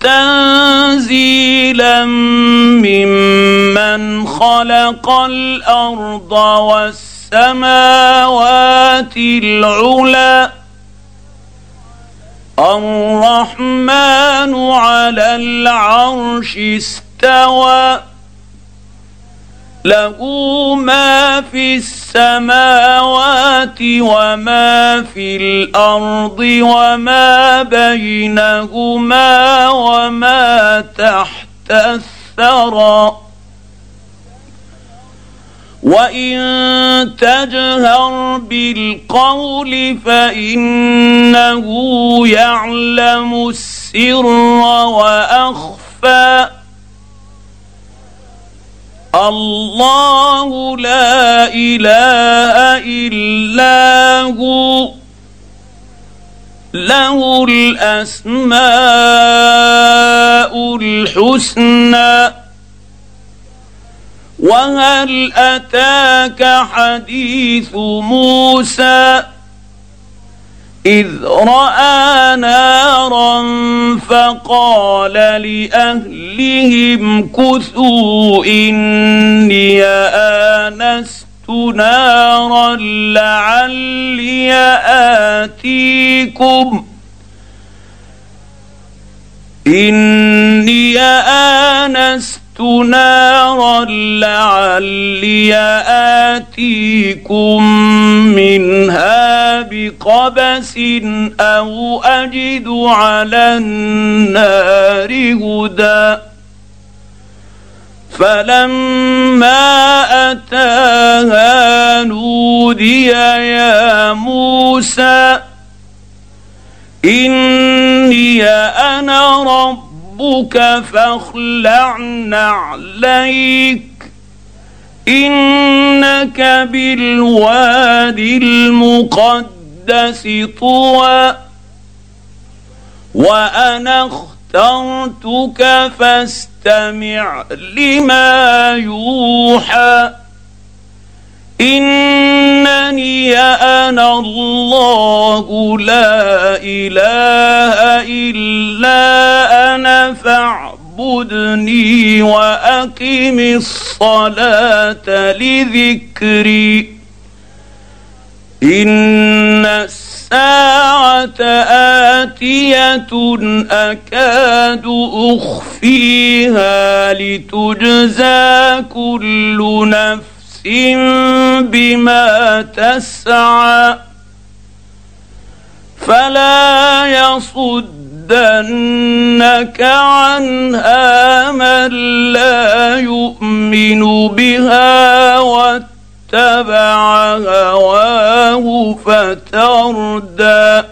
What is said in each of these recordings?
تنزيلا ممن خلق الأرض والسماوات العلى الرحمن على العرش استوى. له ما في السماوات وما في الأرض وما بينهما وما تحت الثرى. وإن تجهر بالقول فإنه يعلم السر وأخفى. الله لا إله إلا هو. له الأسماء الحسنى. وهل أتاك حديث موسى؟ إذ رأى نارا فقال لأهلهم كثوا إني آنست نارا لعلي آتيكم. إني آنست نارا لعلي اتيكم منها بقبس أو اجد على النار هدى فلما اتاها نودي يا موسى اني أنا رب ربك فاخلع عليك إنك بالوادي المقدس طوى وأنا اخترتك فاستمع لما يوحى إنني أنا الله لا إله إلا أنا فاعبدني وأقم الصلاة لذكري. إن الساعة آتية أكاد أخفيها لتجزى كل نفس بما تسعى فلا يصدنك عنها من لا يؤمن بها واتبع هواه فتردى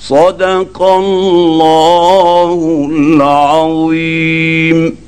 صدق الله العظيم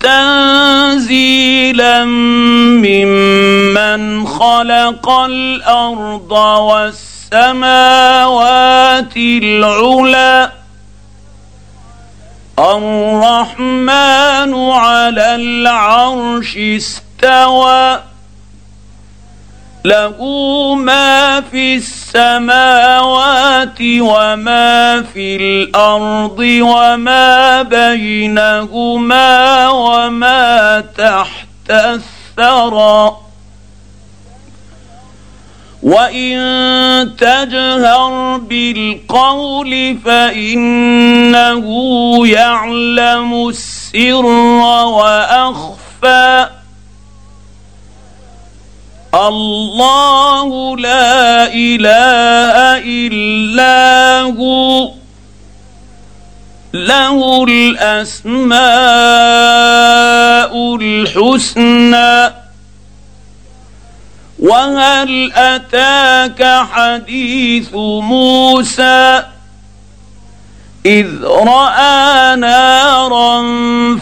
تنزيلا ممن خلق الأرض والسماوات العلى الرحمن على العرش استوى له ما في السماوات وما في الأرض وما بينهما وما تحت الثرى. وإن تجهر بالقول فإنه يعلم السر وأخفى. الله لا إله إلا هو. له الأسماء الحسنى. وهل أتاك حديث موسى؟ إذ رأى نارا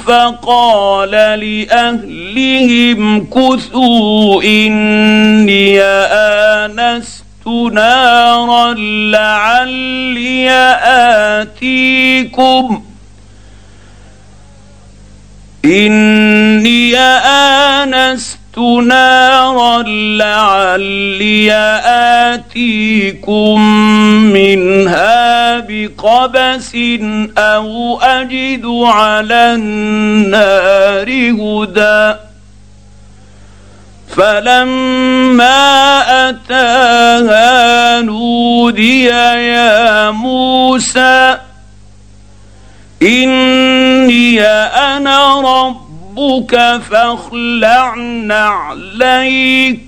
فقال لأهلهم كثوا إني آنست نارا لعلي آتيكم. إني آنست نارا لعلي اتيكم منها بقبس أو اجد على النار هدى فلما اتاها نودي يا موسى اني أنا ربك فاخلع نعليك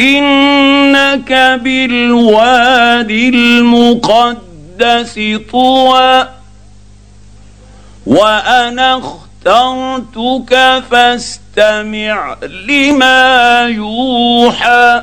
إنك بالوادي المقدس طوى وأنا اخترتك فاستمع لما يوحى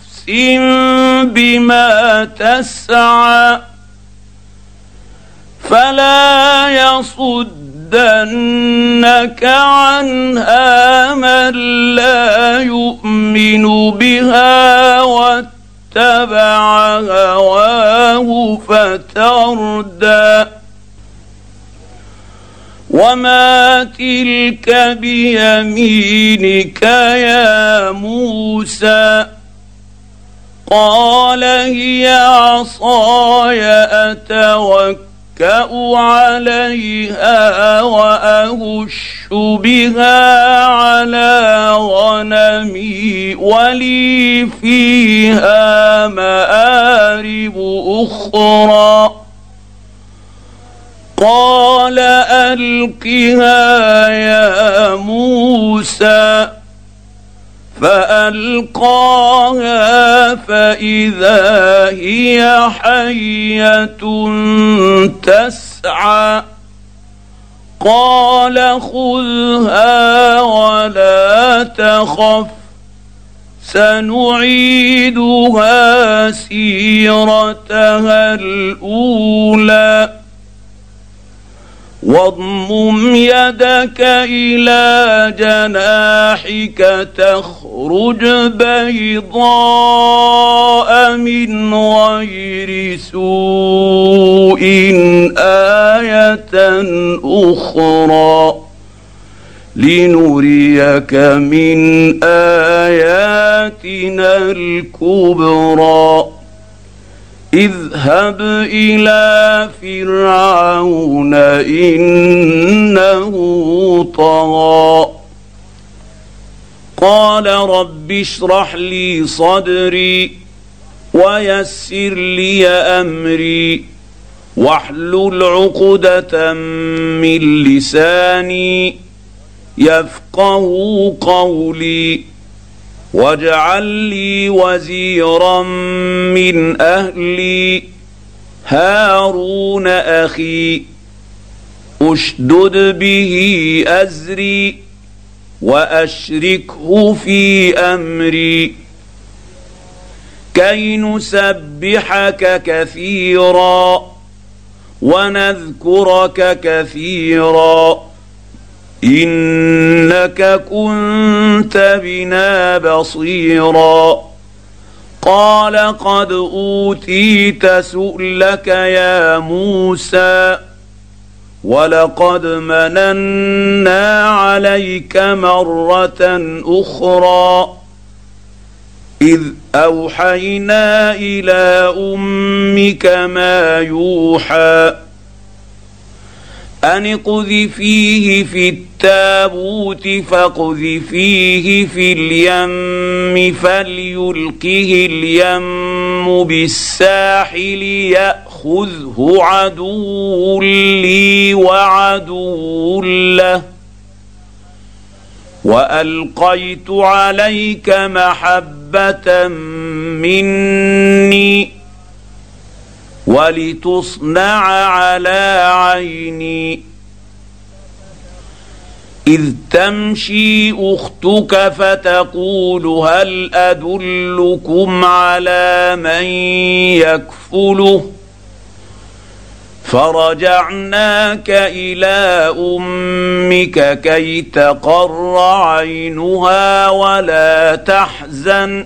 بما تسعى فلا يصدنك عنها من لا يؤمن بها واتبع هواه فتردى وما تلك بيمينك يا موسى قال هي عصاي أتوكأ عليها وأهش بها على غنمي ولي فيها مآرب أخرى. قال ألقها يا موسى. فألقاها فإذا هي حية تسعى. قال خذها ولا تخف سنعيدها سيرتها الأولى. واضمم يدك إلى جناحك تخرج بيضاء من غير سوء آية أخرى لنريك من آياتنا الكبرى. اذهب إلى فرعون إنه طغى. قال رب اشرح لي صدري ويسر لي أمري واحلل عقدة من لساني يفقه قولي. واجعل لي وزيرا من أهلي. هارون أخي أشدد به أزري وأشركه في أمري. كي نسبحك كثيرا ونذكرك كثيرا. إنك كنت بنا بصيرا. قال قد أوتيت سؤلك يا موسى ولقد مننا عليك مرة أخرى. إذ أوحينا إلى أمك ما يوحى أن اقذفيه في التابوت فاقذفيه في اليم فليلقه اليم بالساحل يأخذه عدو لي وعدو له. وألقيت عليك محبة مني ولتصنع على عيني. إذ تمشي أختك فتقول هل أدلكم على من يكفله؟ فرجعناك إلى أمك كي تقر عينها ولا تحزن.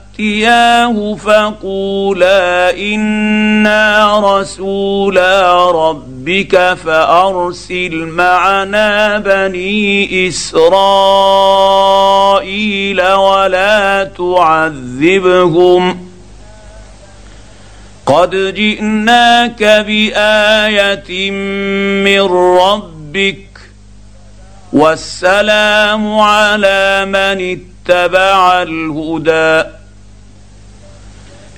فاتياه فقولا أنا رسولا ربك فارسل معنا بني اسرائيل ولا تعذبهم قد جئناك بايه من ربك والسلام على من اتبع الهدى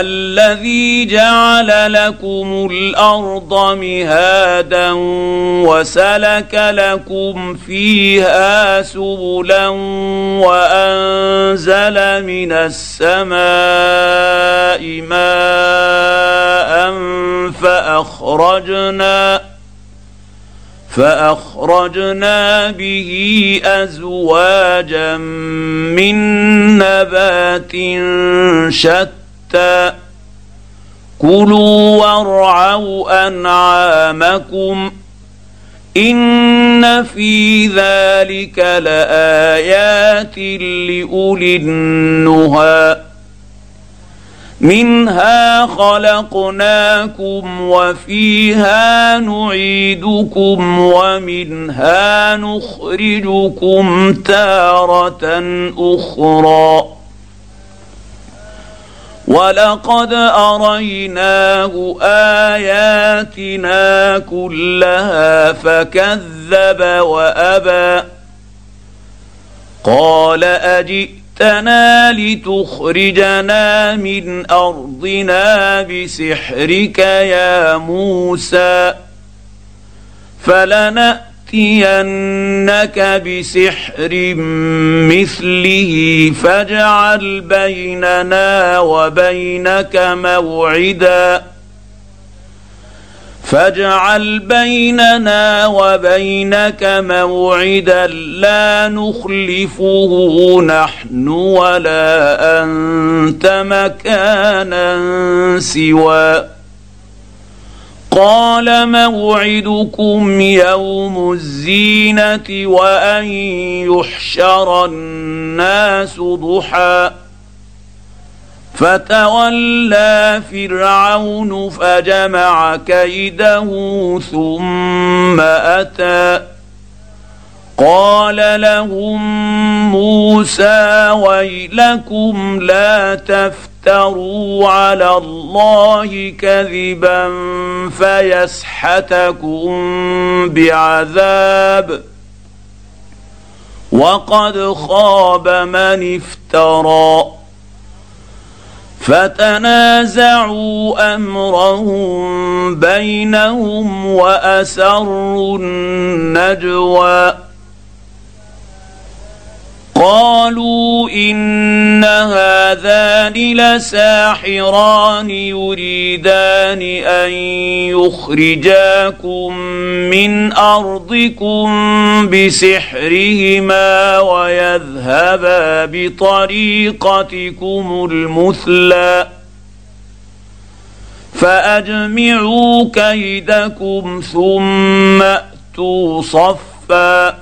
الذي جعل لكم الأرض مهادا وسلك لكم فيها سبلا وأنزل من السماء ماء فأخرجنا فأخرجنا به أزواجا من نبات شتى كلوا وارعوا أنعامكم إن في ذلك لآيات لأولي النهى منها خلقناكم وفيها نعيدكم ومنها نخرجكم تارة أخرى ولقد أريناه آياتنا كلها فكذب وأبى. قال اجئ جئتنا لتخرجنا من أرضنا بسحرك يا موسى. فلناتينك بسحر مثله فاجعل بيننا وبينك موعدا. فاجعل بيننا وبينك موعدا. لا نخلفه نحن ولا أنت مكانا سوى قال موعدكم يوم الزينة وأن يحشر الناس ضحى. فتولى فرعون فجمع كيده ثم أتى. قال لهم موسى ويلكم لا تفتروا على الله كذبا فيسحتكم بعذاب. وقد خاب من افترى. فتنازعوا أمرهم بينهم وأسروا النجوى. قالوا إن هذان لساحران يريدان أن يخرجاكم من أرضكم بسحرهما ويذهبا بطريقتكم المثلى فأجمعوا كيدكم ثم أتوا صفا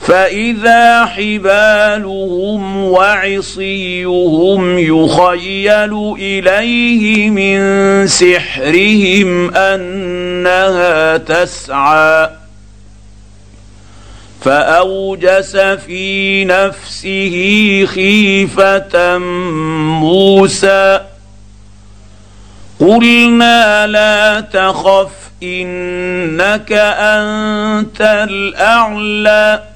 فإذا حبالهم وعصيهم يخيل إليه من سحرهم أنها تسعى. فأوجس في نفسه خيفة موسى. قلنا لا تخف إنك أنت الأعلى.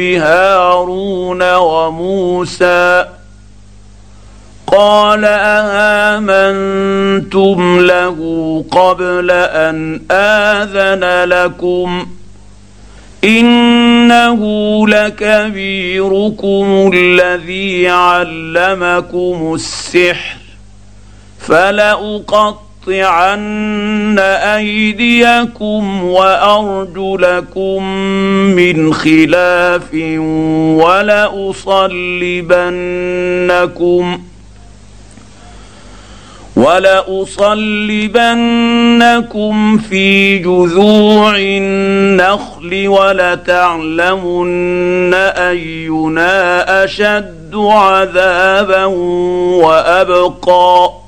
هارون وموسى قال آمنتم له قبل أن آذن لكم إنه لكبيركم الذي علمكم السحر فلاقطعن أيديكم وأرجلكم من خلاف ولأصلبنكم ولأصلبنكم في جذوع النخل ولتعلمن أينا أشد عذابا وأبقى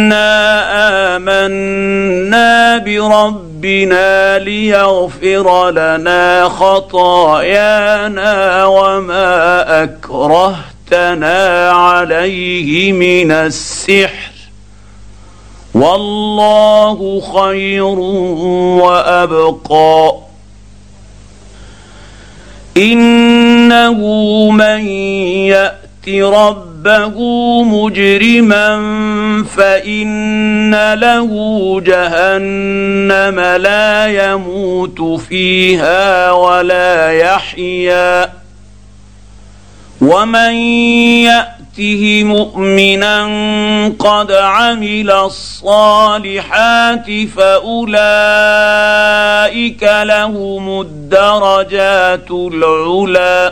انا آمنا بربنا ليغفر لنا خطايانا وما أكرهتنا عليه من السحر. والله خير وأبقى. إنه من يأت ربه مجرما فإن له جهنم لا يموت فيها ولا يحيا. ومن يأته مؤمنا قد عمل الصالحات فأولئك لهم الدرجات العلي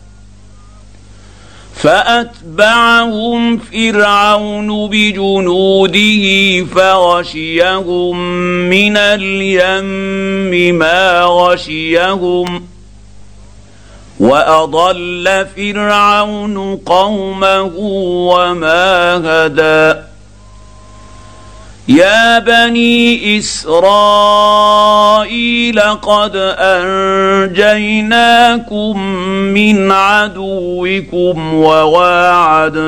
فأتبعهم فرعون بجنوده فغشيهم من اليم ما غشيهم وأضل فرعون قومه وما هدى يا بني اسرائيل قد انجيناكم من عدوكم وواعدناكم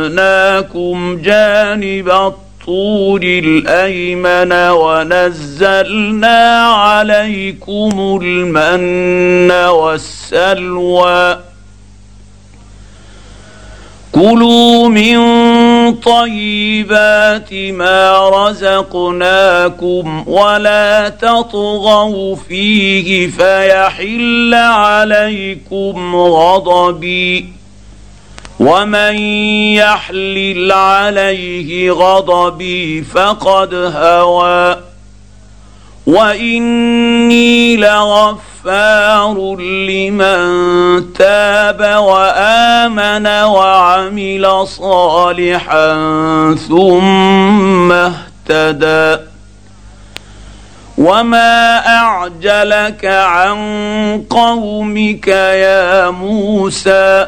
جانب الطور الايمن ونزلنا عليكم المن والسلوى كلوا من طيبات ما رزقناكم ولا تطغوا فيه فيحل عليكم غضبي ومن يحلل عليه غضبي فقد هوى واني لغفار لمن تاب وامن وعمل صالحا ثم اهتدى وما اعجلك عن قومك يا موسى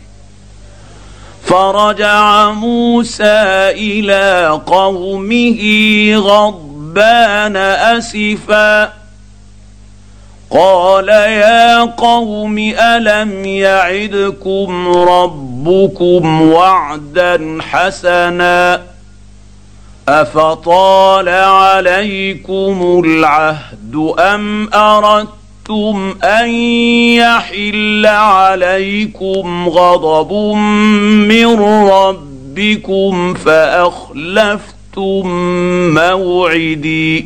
فرجع موسى إلى قومه غضبان أسفا. قال يا قوم ألم يعدكم ربكم وعدا حسنا؟ أفطال عليكم العهد أم اردت خفتم أن يحل عليكم غضب من ربكم فأخلفتم موعدي.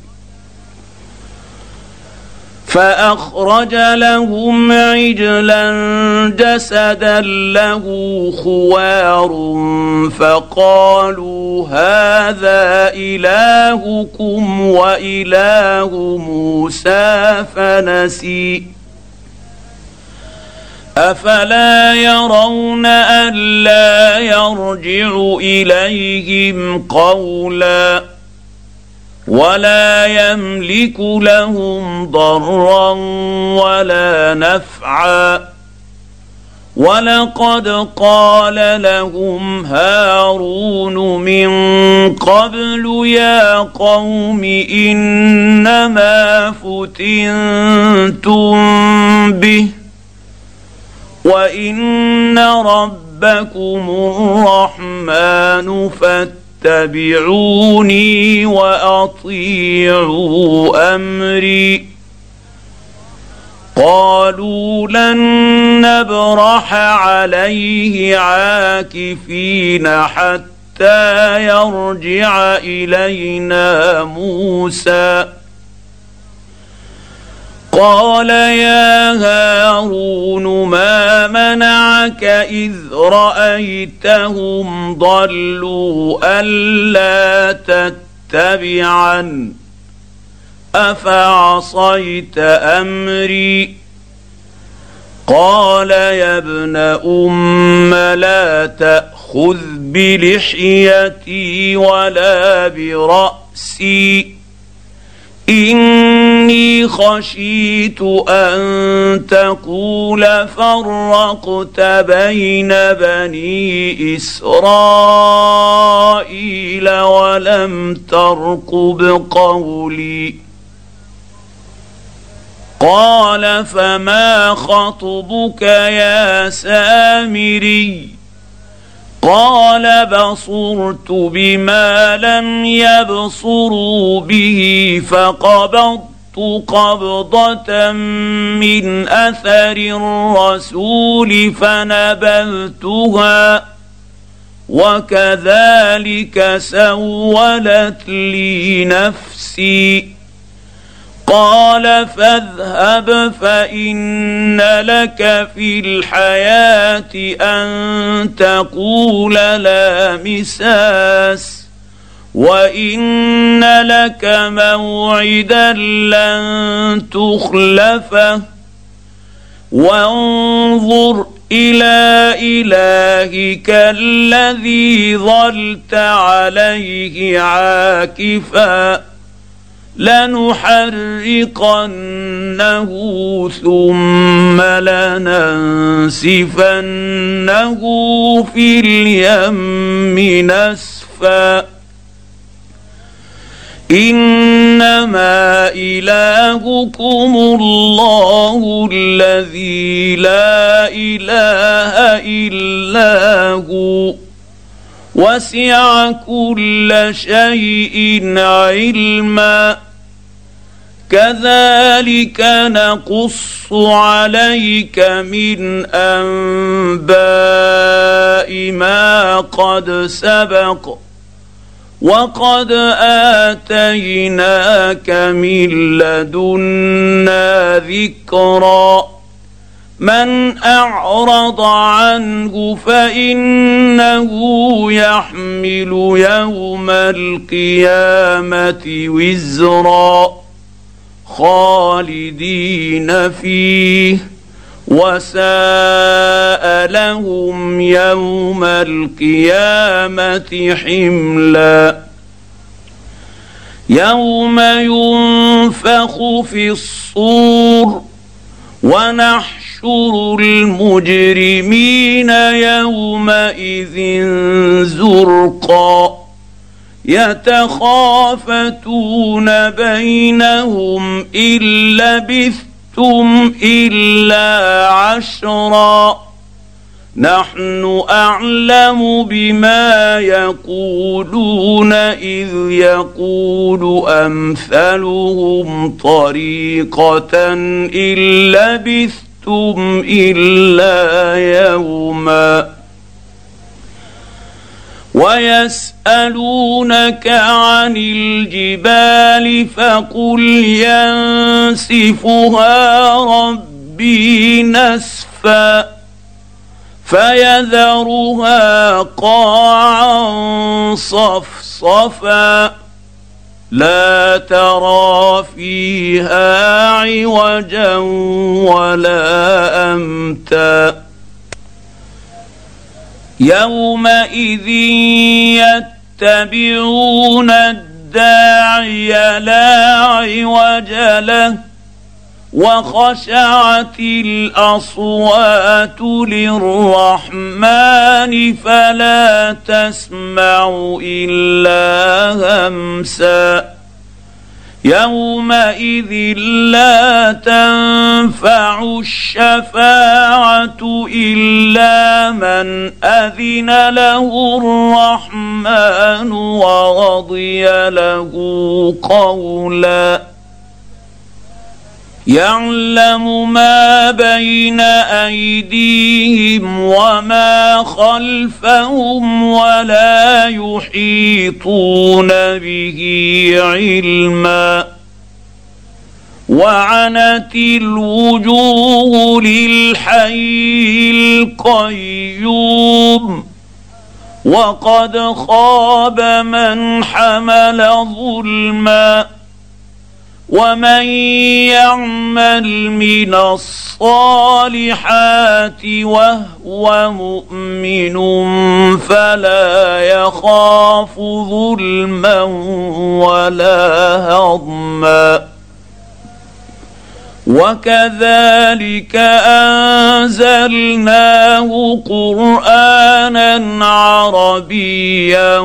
فأخرج لهم عجلا جسدا له خوار فقالوا هذا إلهكم وإله موسى فنسي. أفلا يرون الا يرجع إليهم قولا. ولا يملك لهم ضرا ولا نفعا. ولقد قال لهم هارون من قبل يا قوم إنما فتنتم به وإن ربكم الرحمن فاتقوا اتبعوني وأطيعوا أمري. قالوا لن نبرح عليه عاكفين حتى يرجع إلينا موسى. قال يا هارون ما منعك إذ رأيتهم ضلوا ألا تتبعا أفعصيت أمري؟ قال يا ابن أم لا تأخذ بلحيتي ولا برأسي. إني خشيت أن تقول فرقت بين بني إسرائيل ولم ترقب قولي قال فما خطبك يا سامري؟ قال بصرت بما لم يبصروا به فقبضت قبضة من أثر الرسول فنبذتها وكذلك سولت لي نفسي قال فاذهب فإن لك في الحياة أن تقول لا مساس وإن لك موعدا لن تخلفه وانظر إلى إلهك الذي ظلت عليه عاكفا لنحرقنه ثم لننسفنه في اليم نسفا. إنما إلهكم الله الذي لا إله إلا هو. وسع كل شيء علما. كذلك نقص عليك من أنباء ما قد سبق وقد آتيناك من لدنا ذكرا. من أعرض عنه فإنه يحمل يوم القيامة وزرا خالدين فيه وساء لهم يوم القيامة حملا. يوم ينفخ في الصور ونحن نحشر المجرمين يومئذ زرقا. يتخافتون بينهم إن لبثتم إلا عشرا. نحن أعلم بما يقولون إذ يقول أمثلهم طريقة إن لبثتم لبثتم الا يوما ويسالونك عن الجبال فقل ينسفها ربي نسفا فيذرها قاعا صفصفا لا ترى فيها عوجا ولا أمتا. يومئذ يتبعون الداعي لا عوج له. وخشعت الأصوات للرحمن فلا تسمع إلا همسا. يومئذ لا تنفع الشفاعة إلا من أذن له الرحمن ورضي له قولا. يعلم ما بين أيديهم وما خلفهم ولا يحيطون به علما. وعنت الوجوه للحي القيوم. وقد خاب من حمل ظلما. ومن يعمل من الصالحات وهو مؤمن فلا يخاف ظلما ولا هضما وكذلك أنزلناه قرآنا عربيا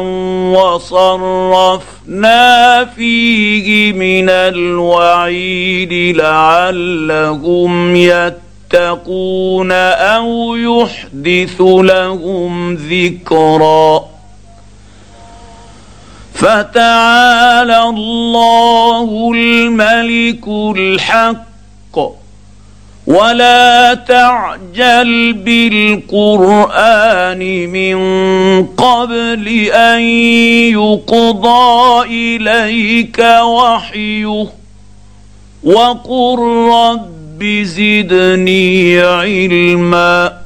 وصرفنا فيه من الوعيد لعلهم يتقون أو يحدث لهم ذكرا. فتعالى الله الملك الحق ولا تعجل بالقرآن من قبل أن يقضى إليك وحيه. وقل رب زدني علما.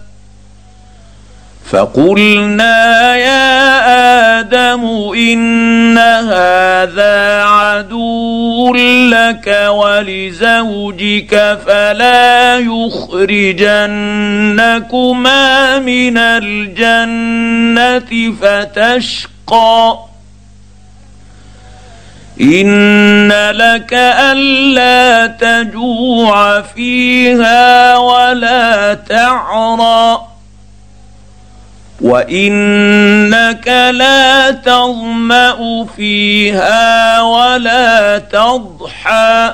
فقلنا يا آدم إن هذا عدو لك ولزوجك فلا يخرجنكما من الجنة فتشقى. إن لك ألا تجوع فيها ولا تعرى. وانك لا تظما فيها ولا تضحى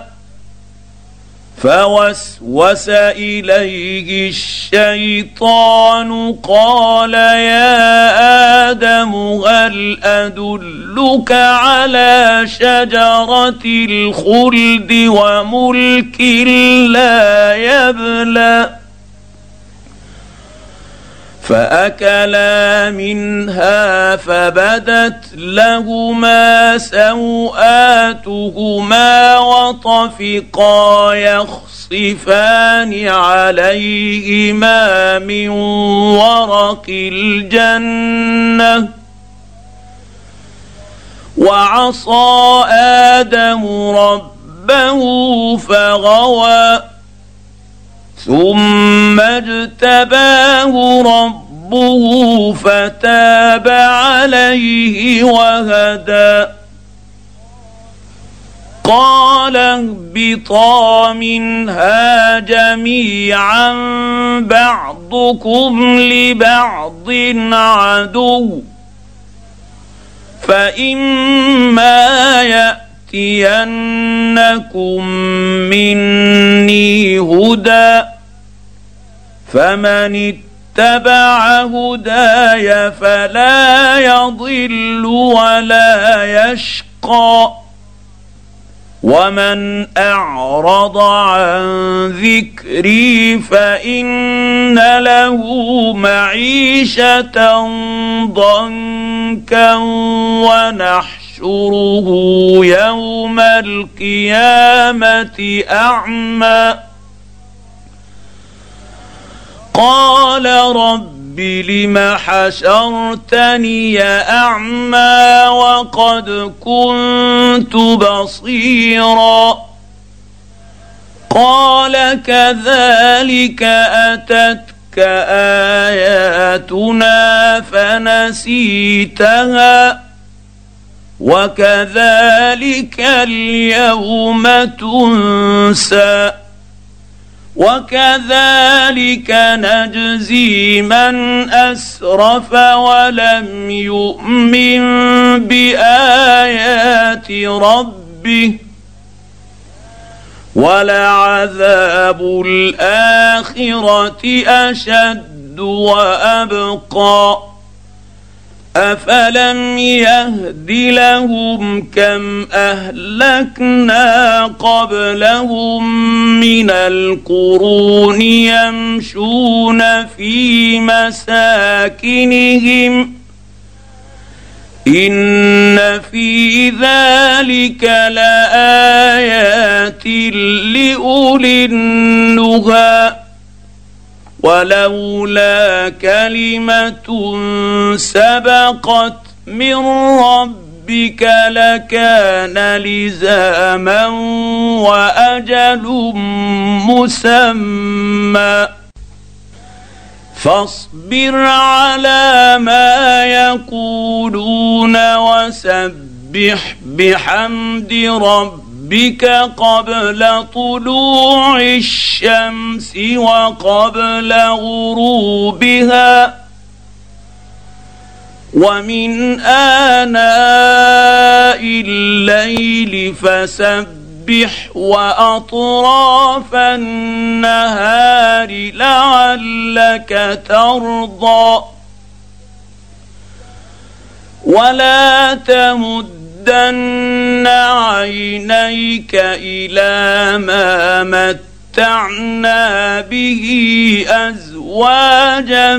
فوسوس اليه الشيطان قال يا آدم هل ادلك على شجره الخلد وملك لا يبلى فأكلا منها فبدت لهما سوآتهما وطفقا يخصفان عليهما من ورق الجنة. وعصى آدم ربه فغوى ثم اجتباه ربه فتاب عليه وهدى. قال اهبطا منها جميعا بعضكم لبعض عدو. فإما يأتينكم مني هدى. فمن اتبع هداي فلا يضل ولا يشقى. ومن أعرض عن ذكري فإن له معيشة ضنكا ونحشره يوم القيامة أعمى. قال رب لم حشرتني أعمى وقد كنت بصيرا قال كذلك أتتك آياتنا فنسيتها وكذلك اليوم تنسى وكذلك نجزي من أسرف ولم يؤمن بآيات ربه ولعذاب الآخرة أشد وأبقى أفلم يهد لهم كم أهلكنا قبلهم من القرون يمشون في مساكنهم إن في ذلك لآيات لأولي النهي ولولا كلمة سبقت من ربك لكان لزاما وأجل مسمى. فاصبر على ما يقولون وسبح بحمد ربك ربك قبل طلوع الشمس وقبل غروبها ومن آناء الليل فسبح وأطراف النهار لعلك ترضى ولا تمد تمدن عينيك إلى ما متعنا به أزواجا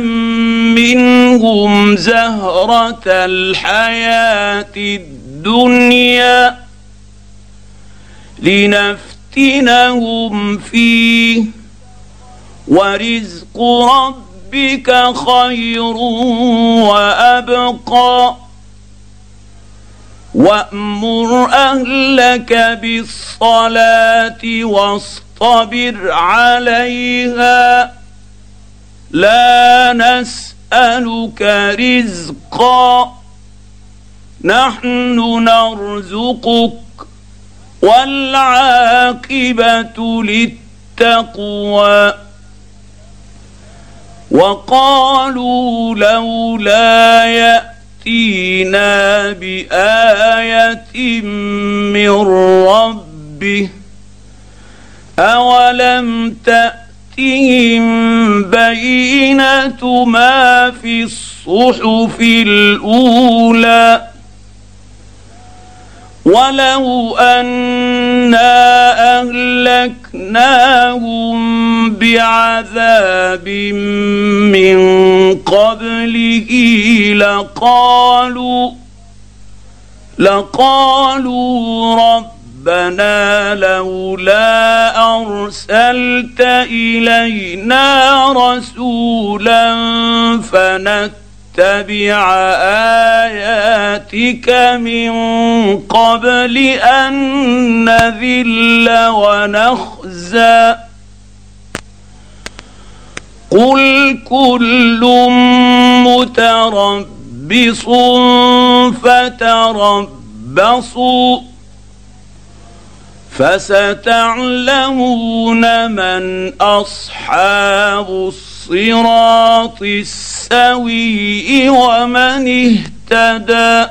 منهم زهرة الحياة الدنيا لنفتنهم فيه ورزق ربك خير وأبقى وامر اهلك بالصلاه واصطبر عليها لا نسالك رزقا نحن نرزقك والعاقبه للتقوى وقالوا لولا يأتي يأتينا بآية من ربه. اولم تاتهم بينه ما في الصحف الاولى. ولو انا اهلكناهم بعذاب من قبله لقالوا لقالوا ربنا لولا ارسلت الينا رسولا فنت نتبع آياتك من قبل أن نذل ونخزى. قل كل متربص فتربصوا فستعلمون من أصحاب الصراط السوي ومن اهتدى